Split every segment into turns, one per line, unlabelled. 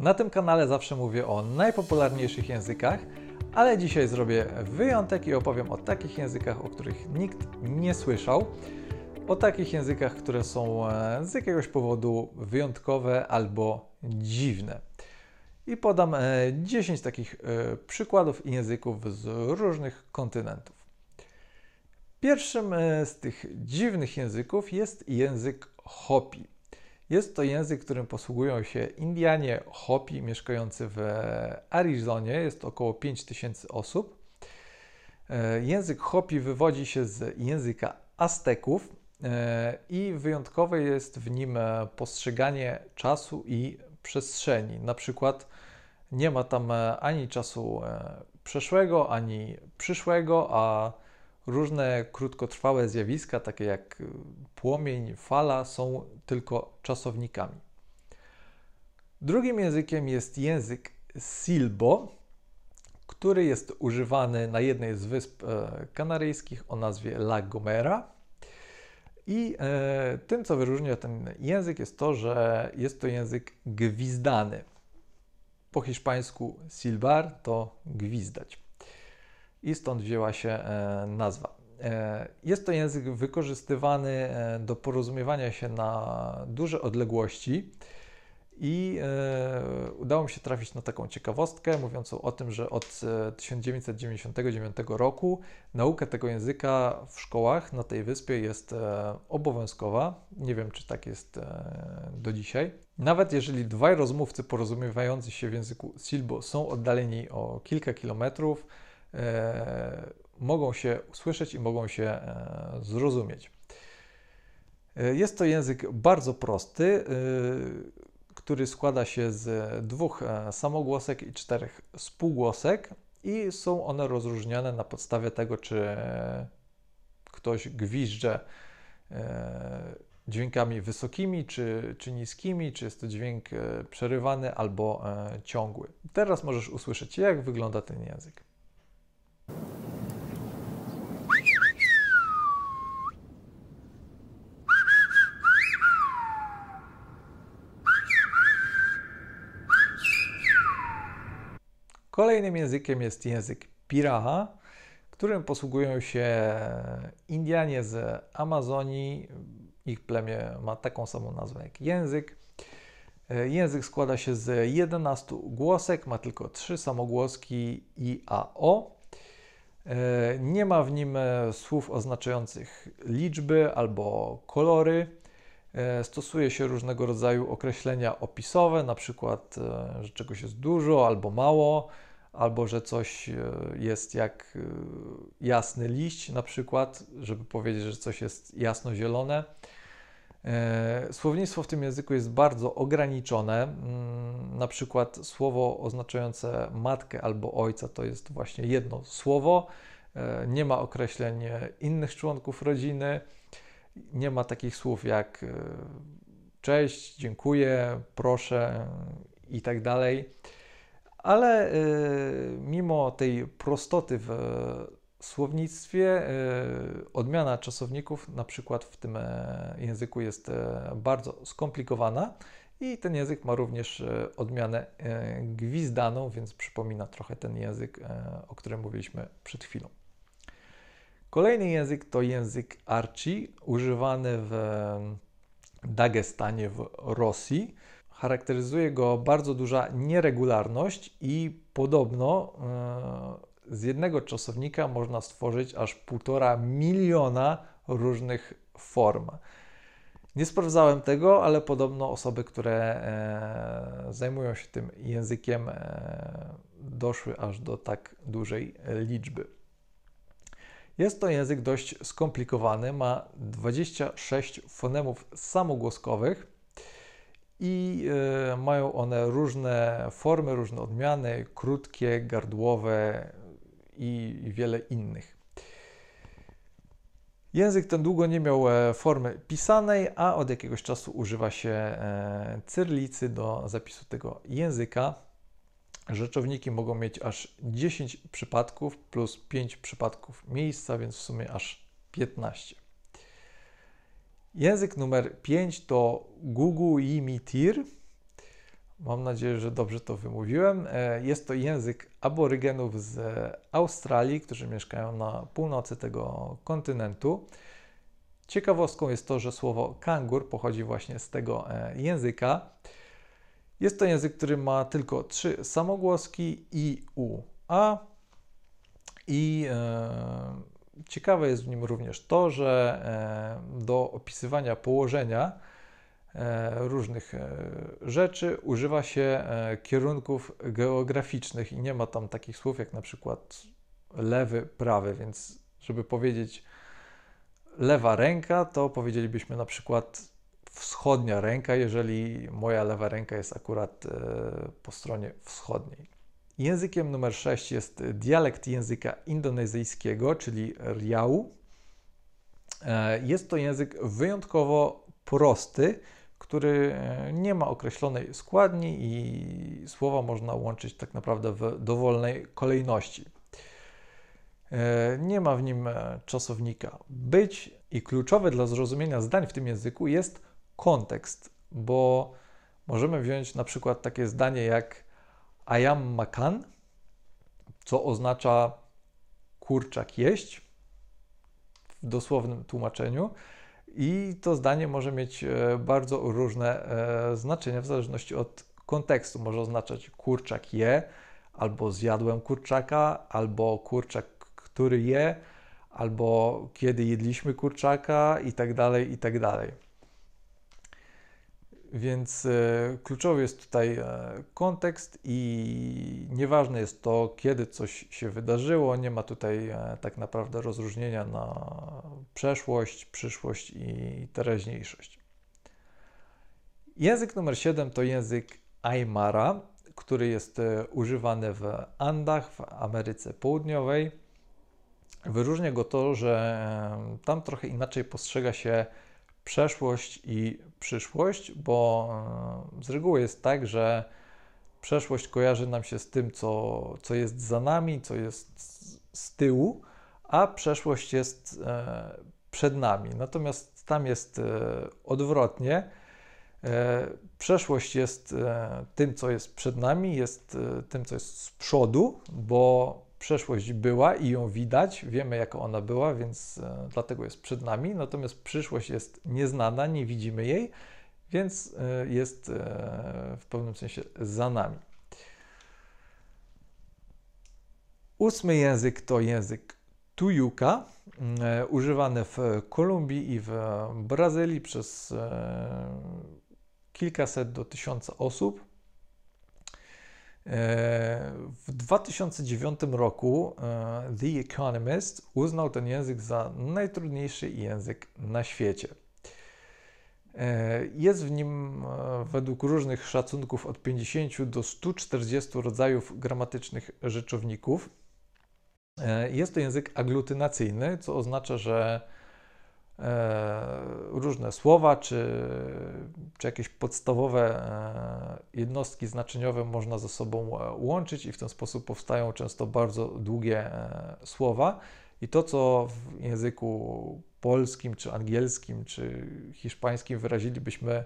Na tym kanale zawsze mówię o najpopularniejszych językach, ale dzisiaj zrobię wyjątek i opowiem o takich językach, o których nikt nie słyszał. O takich językach, które są e, z jakiegoś powodu wyjątkowe albo dziwne. I podam 10 takich e, przykładów języków z różnych kontynentów. Pierwszym e, z tych dziwnych języków jest język Hopi. Jest to język, którym posługują się Indianie Hopi mieszkający w Arizonie. Jest około 5000 osób. E, język Hopi wywodzi się z języka Azteków e, i wyjątkowe jest w nim postrzeganie czasu i przestrzeni. Na przykład nie ma tam ani czasu przeszłego, ani przyszłego, a Różne krótkotrwałe zjawiska, takie jak y, płomień, fala, są tylko czasownikami. Drugim językiem jest język Silbo, który jest używany na jednej z wysp e, kanaryjskich o nazwie La Gomera. I e, tym, co wyróżnia ten język, jest to, że jest to język gwizdany. Po hiszpańsku silbar to gwizdać i stąd wzięła się e, nazwa. E, jest to język wykorzystywany e, do porozumiewania się na duże odległości. I e, udało mi się trafić na taką ciekawostkę mówiącą o tym, że od 1999 roku nauka tego języka w szkołach na tej wyspie jest obowiązkowa. Nie wiem, czy tak jest do dzisiaj. Nawet jeżeli dwaj rozmówcy porozumiewający się w języku Silbo są oddaleni o kilka kilometrów, mogą się usłyszeć i mogą się e, zrozumieć. E, jest to język bardzo prosty, który składa się z dwóch samogłosek i czterech spółgłosek i są one rozróżniane na podstawie tego, czy ktoś gwizdże dźwiękami wysokimi czy, czy niskimi, czy jest to dźwięk przerywany albo ciągły. Teraz możesz usłyszeć, jak wygląda ten język. Kolejnym językiem jest język Piraha, którym posługują się Indianie z Amazonii. Ich plemię ma taką samą nazwę jak język. Język składa się z 11 głosek, ma tylko 3 samogłoski i a o. Nie ma w nim słów oznaczających liczby albo kolory. Stosuje się różnego rodzaju określenia opisowe, na przykład, że czegoś jest dużo albo mało albo że coś e, jest jak e, jasny liść, na przykład, żeby powiedzieć, że coś jest jasno-zielone. E, słownictwo w tym języku jest bardzo ograniczone. Mm, na przykład słowo oznaczające matkę albo ojca to jest właśnie jedno słowo. Nie ma określeń innych członków rodziny. Nie ma takich słów jak cześć, dziękuję, proszę i tak dalej. Ale y, mimo tej prostoty w słownictwie, y, odmiana czasowników, na przykład w tym e, języku, jest e, bardzo skomplikowana. I ten język ma również e, odmianę gwizdaną, więc przypomina trochę ten język, o którym mówiliśmy przed chwilą. Kolejny język to język Archi, używany w Dagestanie w Rosji. Charakteryzuje go bardzo duża nieregularność i podobno e, z jednego czasownika można stworzyć aż półtora miliona różnych form. Nie sprawdzałem tego, ale podobno osoby, które e, zajmują się tym językiem, e, doszły aż do tak dużej liczby. Jest to język dość skomplikowany, ma 26 fonemów samogłoskowych i e, mają one różne formy, różne odmiany, krótkie, gardłowe i, i wiele innych. Język ten długo nie miał e, formy pisanej, a od jakiegoś czasu używa się e, cyrlicy do zapisu tego języka. Rzeczowniki mogą mieć aż 10 przypadków plus 5 przypadków miejsca, więc w sumie aż 15. Język numer 5 to Gugu Yimitir. Mam nadzieję, że dobrze to wymówiłem. E, jest to język aborygenów z Australii, którzy mieszkają na północy tego kontynentu. Ciekawostką jest to, że słowo kangur pochodzi właśnie z tego e, języka. Jest to język, który ma tylko trzy samogłoski i u, a. I e, ciekawe jest w nim również to, że e, do opisywania położenia e, różnych e, rzeczy używa się kierunków geograficznych i nie ma tam takich słów jak na przykład lewy, prawy, więc żeby powiedzieć lewa ręka, to powiedzielibyśmy na przykład wschodnia ręka, jeżeli moja lewa ręka jest akurat po stronie wschodniej. Językiem numer 6 jest dialekt języka indonezyjskiego, czyli Riau. E, jest to język wyjątkowo prosty, który e, nie ma określonej składni i słowa można łączyć tak naprawdę w dowolnej kolejności. Nie ma w nim czasownika być i kluczowe dla zrozumienia zdań w tym języku jest kontekst, bo możemy wziąć na przykład takie zdanie jak ayam makan, co oznacza kurczak jeść w dosłownym tłumaczeniu. I to zdanie może mieć e, bardzo różne e, znaczenia w zależności od kontekstu. Może oznaczać kurczak je, albo zjadłem kurczaka, albo kurczak, który je, albo kiedy jedliśmy kurczaka i tak dalej, i tak dalej. Więc e, kluczowy jest tutaj e, kontekst i nieważne jest to, kiedy coś się wydarzyło. Nie ma tutaj e, tak naprawdę rozróżnienia na przeszłość, przyszłość i teraźniejszość. Język numer 7 to język Aymara, który jest używany w Andach, w Ameryce Południowej. Wyróżnia go to, że tam trochę inaczej postrzega się przeszłość i przyszłość, bo e, z reguły jest tak, że przeszłość kojarzy nam się z tym, co, co jest za nami, co jest z tyłu, a przeszłość jest e, przed nami. Natomiast tam jest e, odwrotnie. Przeszłość jest tym, co jest przed nami, jest tym, co jest z przodu, bo przeszłość była i ją widać, wiemy jaka ona była, więc e, dlatego jest przed nami. Natomiast przyszłość jest nieznana, nie widzimy jej, więc e, jest e, w pewnym sensie za nami. Ósmy język to język Tujuka, używany w Kolumbii i w Brazylii przez kilkaset do tysiąca osób. W 2009 roku e, The Economist uznał ten język za najtrudniejszy język na świecie. E, jest w nim e, według różnych szacunków od 50 do 140 rodzajów gramatycznych rzeczowników. Jest to język aglutynacyjny, co oznacza, że różne słowa czy, czy jakieś podstawowe e, jednostki znaczeniowe można ze sobą e, łączyć i w ten sposób powstają często bardzo długie słowa. I to, co w języku polskim, czy angielskim, czy hiszpańskim wyrazilibyśmy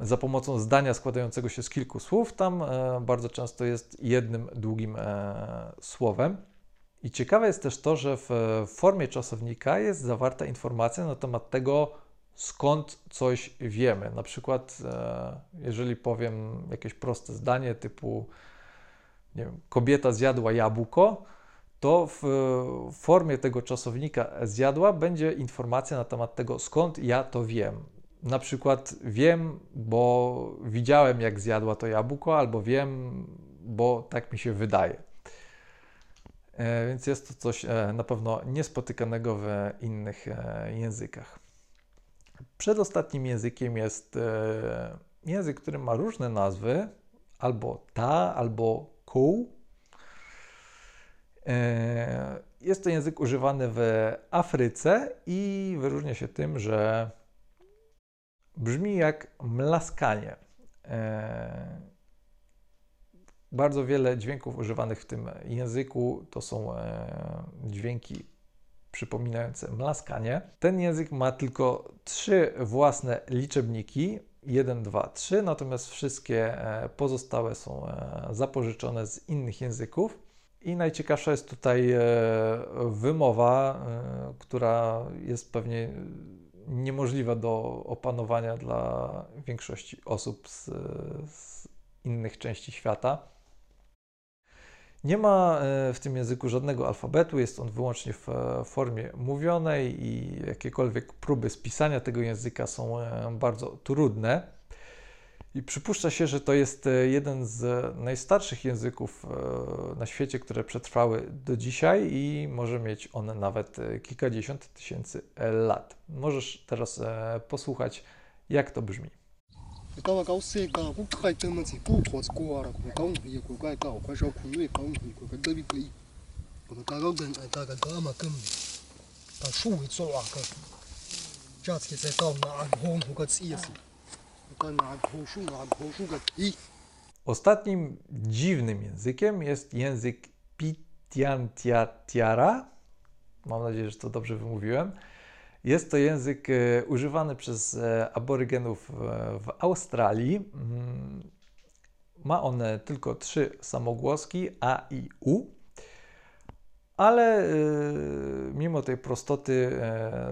za pomocą zdania składającego się z kilku słów, tam bardzo często jest jednym długim słowem. I ciekawe jest też to, że w formie czasownika jest zawarta informacja na temat tego, skąd coś wiemy. Na przykład, e, jeżeli powiem jakieś proste zdanie typu nie wiem, kobieta zjadła jabłko, to w formie tego czasownika zjadła będzie informacja na temat tego, skąd ja to wiem. Na przykład wiem, bo widziałem, jak zjadła to jabłko, albo wiem, bo tak mi się wydaje. E, więc jest to coś e, na pewno niespotykanego w innych językach. Przedostatnim językiem jest język, który ma różne nazwy, albo ta, albo kół. Jest to język używany w Afryce i wyróżnia się tym, że brzmi jak mlaskanie. Bardzo wiele dźwięków używanych w tym języku to są e, dźwięki przypominające mlaskanie. Ten język ma tylko trzy własne liczebniki. 1, 2, 3, natomiast wszystkie e, pozostałe są e, zapożyczone z innych języków. I najciekawsza jest tutaj e, wymowa, która jest pewnie niemożliwa do opanowania dla większości osób z, z innych części świata. Nie ma e, w tym języku żadnego alfabetu, jest on wyłącznie w e, formie mówionej i jakiekolwiek próby spisania tego języka są e, bardzo trudne. I przypuszcza się, że to jest jeden z najstarszych języków na świecie, które przetrwały do dzisiaj i może mieć on nawet kilkadziesiąt tysięcy lat. Możesz teraz posłuchać, jak to brzmi.
高啊高四高，我该这么子不活子过了，我高五也过该高，快少苦也高五过该这里可以，我们高高跟哎大概高嘛跟，但树会做啊个，这次在高拿红那个刺也是，高拿红树拿红树个一。
Ostatnim dziwnym językiem jest język Pitiantiatiara. Mam nadzieję, że to dobrze wymówiłem. Jest to język e, używany przez e, aborygenów w Australii. Mm, Ma on tylko trzy samogłoski A i U, ale e, mimo tej prostoty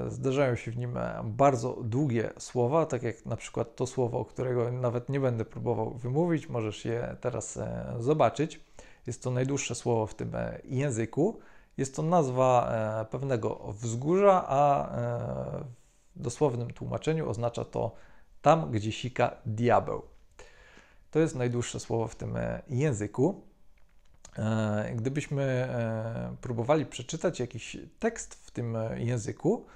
zdarzają się w nim bardzo długie słowa, tak jak na przykład to słowo, którego nawet nie będę próbował wymówić, możesz je teraz zobaczyć. Jest to najdłuższe słowo w tym języku. Jest to nazwa e, pewnego wzgórza, a e, w dosłownym tłumaczeniu oznacza to tam, gdzie sika diabeł. To jest najdłuższe słowo w tym e, języku. Gdybyśmy próbowali przeczytać jakiś tekst w tym języku,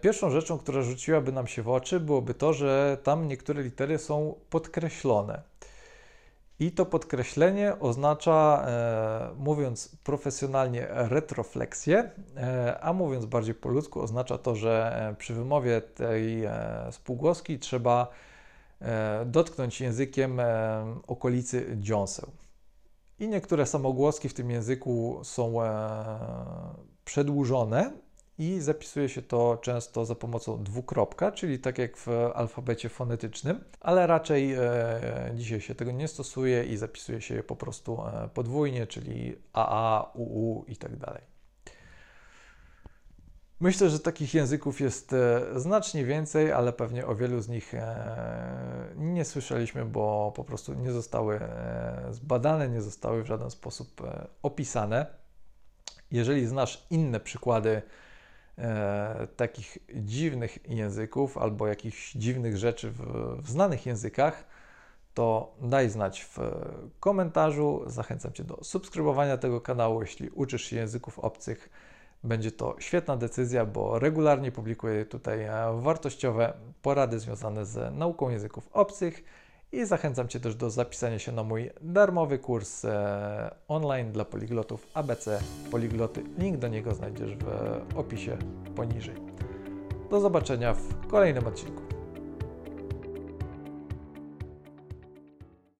pierwszą rzeczą, która rzuciłaby nam się w oczy, byłoby to, że tam niektóre litery są podkreślone. I to podkreślenie oznacza, e, mówiąc profesjonalnie, retrofleksję, e, a mówiąc bardziej po ludzku, oznacza to, że e, przy wymowie tej e, spółgłoski trzeba e, dotknąć językiem e, okolicy dziąseł. I niektóre samogłoski w tym języku są e, przedłużone i zapisuje się to często za pomocą dwukropka, czyli tak jak w alfabecie fonetycznym, ale raczej e, dzisiaj się tego nie stosuje i zapisuje się je po prostu e, podwójnie, czyli AA, UU i tak dalej. Myślę, że takich języków jest e, znacznie więcej, ale pewnie o wielu z nich nie słyszeliśmy, bo po prostu nie zostały zbadane, nie zostały w żaden sposób opisane. Jeżeli znasz inne przykłady e, takich dziwnych języków albo jakichś dziwnych rzeczy w, w znanych językach, to daj znać w komentarzu. Zachęcam Cię do subskrybowania tego kanału, jeśli uczysz się języków obcych. Będzie to świetna decyzja, bo regularnie publikuję tutaj e, wartościowe porady związane z nauką języków obcych i zachęcam Cię też do zapisania się na mój darmowy kurs e, online dla poliglotów ABC Poligloty. Link do niego znajdziesz w opisie poniżej. Do zobaczenia w kolejnym odcinku.